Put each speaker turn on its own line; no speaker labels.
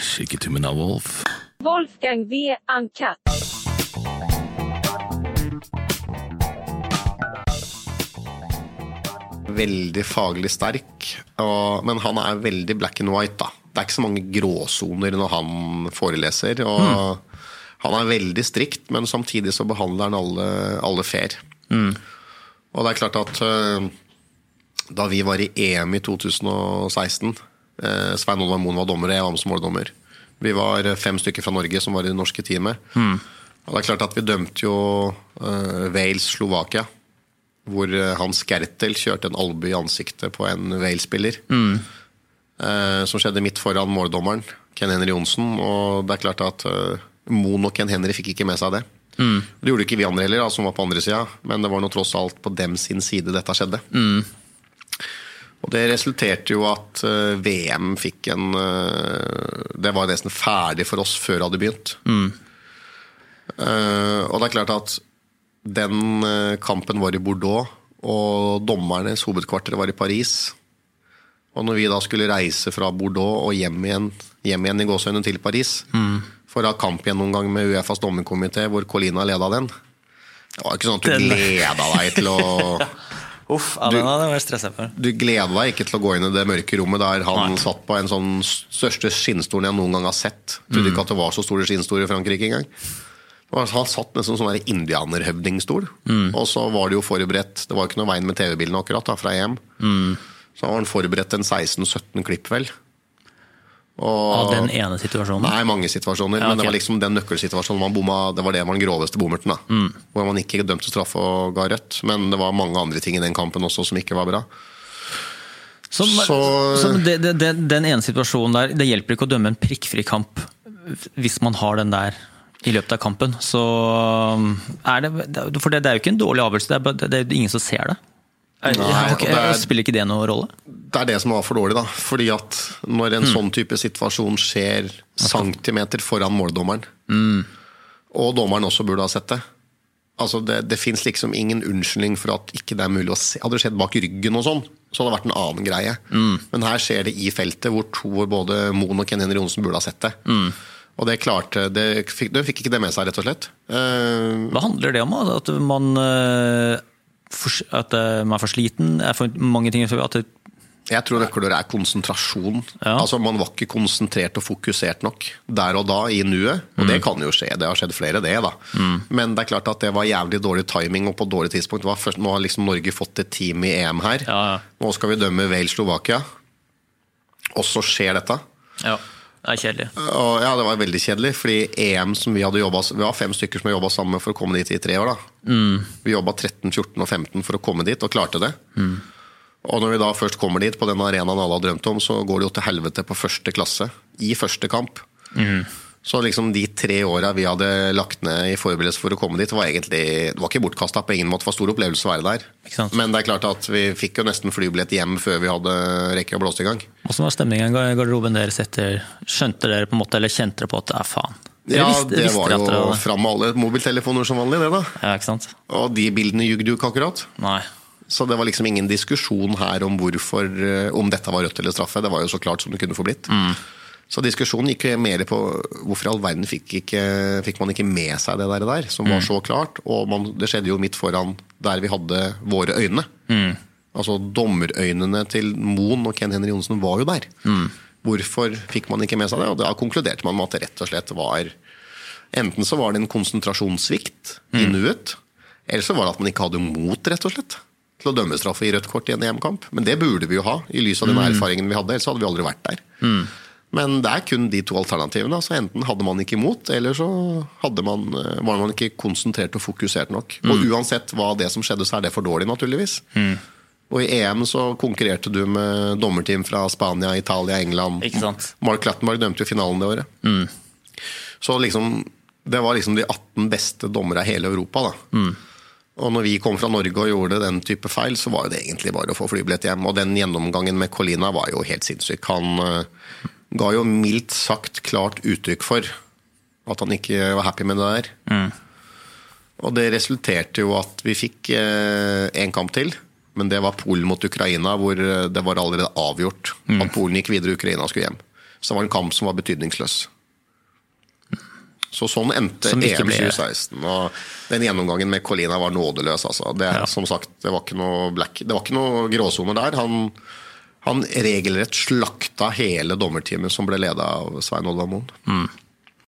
Shake av Wolf.
Wolfgang V. Uncut.
Veldig faglig sterk, og, men han er veldig black and white. da. Det er ikke så mange gråsoner når han foreleser. og Han er veldig strikt, men samtidig så behandler han alle, alle fair. Og det er klart at øh, da vi var i EM i 2016 eh, Svein Olav Moen var dommer, og jeg var med som måldommer. Vi var fem stykker fra Norge som var i det norske teamet. Og det er klart at vi dømte jo uh, Wales-Slovakia. Hvor eh, Hans Gertel kjørte en albue i ansiktet på en Wales-spiller. Eh, som skjedde midt foran måldommeren, Ken Henry Johnsen. Og det er klart at uh, Moen og Ken Henry fikk ikke med seg det. Det gjorde ikke vi andre heller, da, som var på andre sida, men det var nå tross alt på dem sin side dette skjedde. Og det resulterte jo at eh, VM fikk en eh, Det var nesten ferdig for oss før det hadde begynt. Mm. og det er klart at den eh, kampen var i Bordeaux, og dommernes hovedkvarter var i Paris. Og når vi da skulle reise fra Bordeaux og hjem igjen, hjem igjen i gåsøgne til Paris for å ha kamp igjen noen gang med Uefas dommerkomité, hvor Colina leda den Det var ikke sånn at du gleda deg til å
Uff, ja, den hadde jeg vært stressa for.
Du gleder deg ikke til å gå inn i det mørke rommet der han
Nei.
satt på en sånn største skinnstolen jeg noen gang har sett. Trodde ikke at det var så store skinnstoler i Frankrike engang. Han satt nesten som en sånn indianerhøvdingstol. Og så var det jo forberedt Det var jo ikke noe veien med TV-bildene akkurat da, fra EM. Så var han forberedt en 16-17 klipp, vel.
Av den ene situasjonen.
Nei, mange situasjoner.
Ja,
Men det var liksom den nøkkelsituasjonen man bomma Det var det var den groveste bommerten.
Mm.
Hvor man ikke dømte straff og ga rødt. Men det var mange andre ting i den kampen også som ikke var bra.
Så,
Så-
så det, det, det, den ene situasjonen der, det hjelper ikke å dømme en prikkfri kamp hvis man har den der i løpet av kampen. Så um, er det For det, det er jo ikke en dårlig avgjørelse, det er, ingen som ser det.
Nei,
okay.
det er-
Spiller ikke det noen rolle?
Det er det som var for dårlig, da. Fordi at når en sånn type situasjon skjer centimeter foran måldommeren, og dommeren også burde ha sett det Altså Det, det fins liksom ingen unnskyldning for at ikke det er mulig å se. Hadde det skjedd bak ryggen og sånn, så hadde det vært en annen greie. Men her skjer det i feltet, hvor, to, hvor både Moen og Ken Henry Johnsen burde ha sett det. Og det klarte Det fikk, det fikk ikke det med seg, rett og slett. Uh,
Hva handler det om? da? At man, eh, for, at eh, man er for sliten? Er for mange ting At det,
Jeg tror nøkkelordet er konsentrasjon.
Ja.
Altså Man var ikke konsentrert og fokusert nok der og da, i nuet. Og
Mm.
det kan jo skje, det har skjedd flere, det. da. Men det er klart at det var jævlig dårlig timing og på dårlig tidspunkt. Først, nå har liksom Norge fått et team i EM her.
Ja, ja.
Nå skal vi dømme Wales-Slovakia. Og så skjer dette.
ja, det er kjedelig.
Og ja, Det var veldig kjedelig, fordi EM som vi hadde jobbet, Vi var fem stykker som har jobba sammen for å komme dit i tre år. da.
Mm.
Vi jobba 13, 14 og 15 for å komme dit, og klarte det. Og når vi da først kommer dit, på den arenaen alle har drømt om, så går det jo til helvete på første klasse. I første kamp.
Mm.
Så liksom de tre åra vi hadde lagt ned i forberedelse for å komme dit, var egentlig Det var ikke bortkasta på ingen måte. Det var stor opplevelse å være der.
Ikke sant?
Men det er klart at vi fikk jo nesten flybillett hjem før vi hadde rekke å blåse i gang.
Hvordan var stemningen i garderoben deres etter Skjønte dere på en måte, eller kjente dere på at det er faen?
Ja,
visste-
det var
dere dere
jo
hadde-
fram med alle mobiltelefoner som vanlig, det da.
Ja, ikke sant?
Og de bildene ljugde jo ikke akkurat.
Nei.
Så det var liksom ingen diskusjon her om hvorfor eh, om dette var rødt eller straffe. Det var jo så klart som det kunne få blitt. Så diskusjonen gikk mer på hvorfor i all verden fikk, ikke, fikk man ikke med seg det der, der som var så klart. Og man, det skjedde jo midt foran der vi hadde våre øyne. Altså Dommerøynene til Moen og Ken Henry Johnsen var jo der. Hvorfor fikk man ikke med seg det? Og da konkluderte man med at det rett og slett var Enten så var det en konsentrasjonssvikt i nuet, eller så var det at man ikke hadde mot, rett og slett. Til å dømme straffe i rødt kort i en EM-kamp. Men det burde vi jo ha, i lys av den erfaringen vi hadde. Ellers hadde vi aldri vært der. Men det er kun de to alternativene. Altså enten hadde man ikke imot, eller så man, eh, var man ikke konsentrert og fokusert nok. Og uansett hva det som skjedde, så er det for dårlig, naturligvis. Og i EM så konkurrerte du med dommerteam fra Spania, Italia, England.
Ikke sant?
Mark Lattenberg dømte jo finalen det året. Så liksom, det var liksom de 18 beste dommere i hele Europa. da. Og når vi kom fra Norge og gjorde den type feil, så var det egentlig bare å få flybillett hjem. Og den gjennomgangen med Colina var jo helt sinnssyk. Han eh, ga jo mildt sagt klart uttrykk for at han ikke var happy med det der. Mm. Og det resulterte jo at vi fikk én eh, kamp til. Men det var Polen mot Ukraina, hvor eh, det var allerede avgjort mm. at Polen gikk videre og Ukraina skulle hjem. Så det var en kamp som var betydningsløs. Så sånn endte EM 2016. og Den gjennomgangen med Colina var nådeløs. Altså. Det,
ja.
som sagt, det var ikke noe, black, noe gråsoner der. Han han regelrett slakta hele dommerteamet som ble leda av Svein Oddvar Moen. Mm.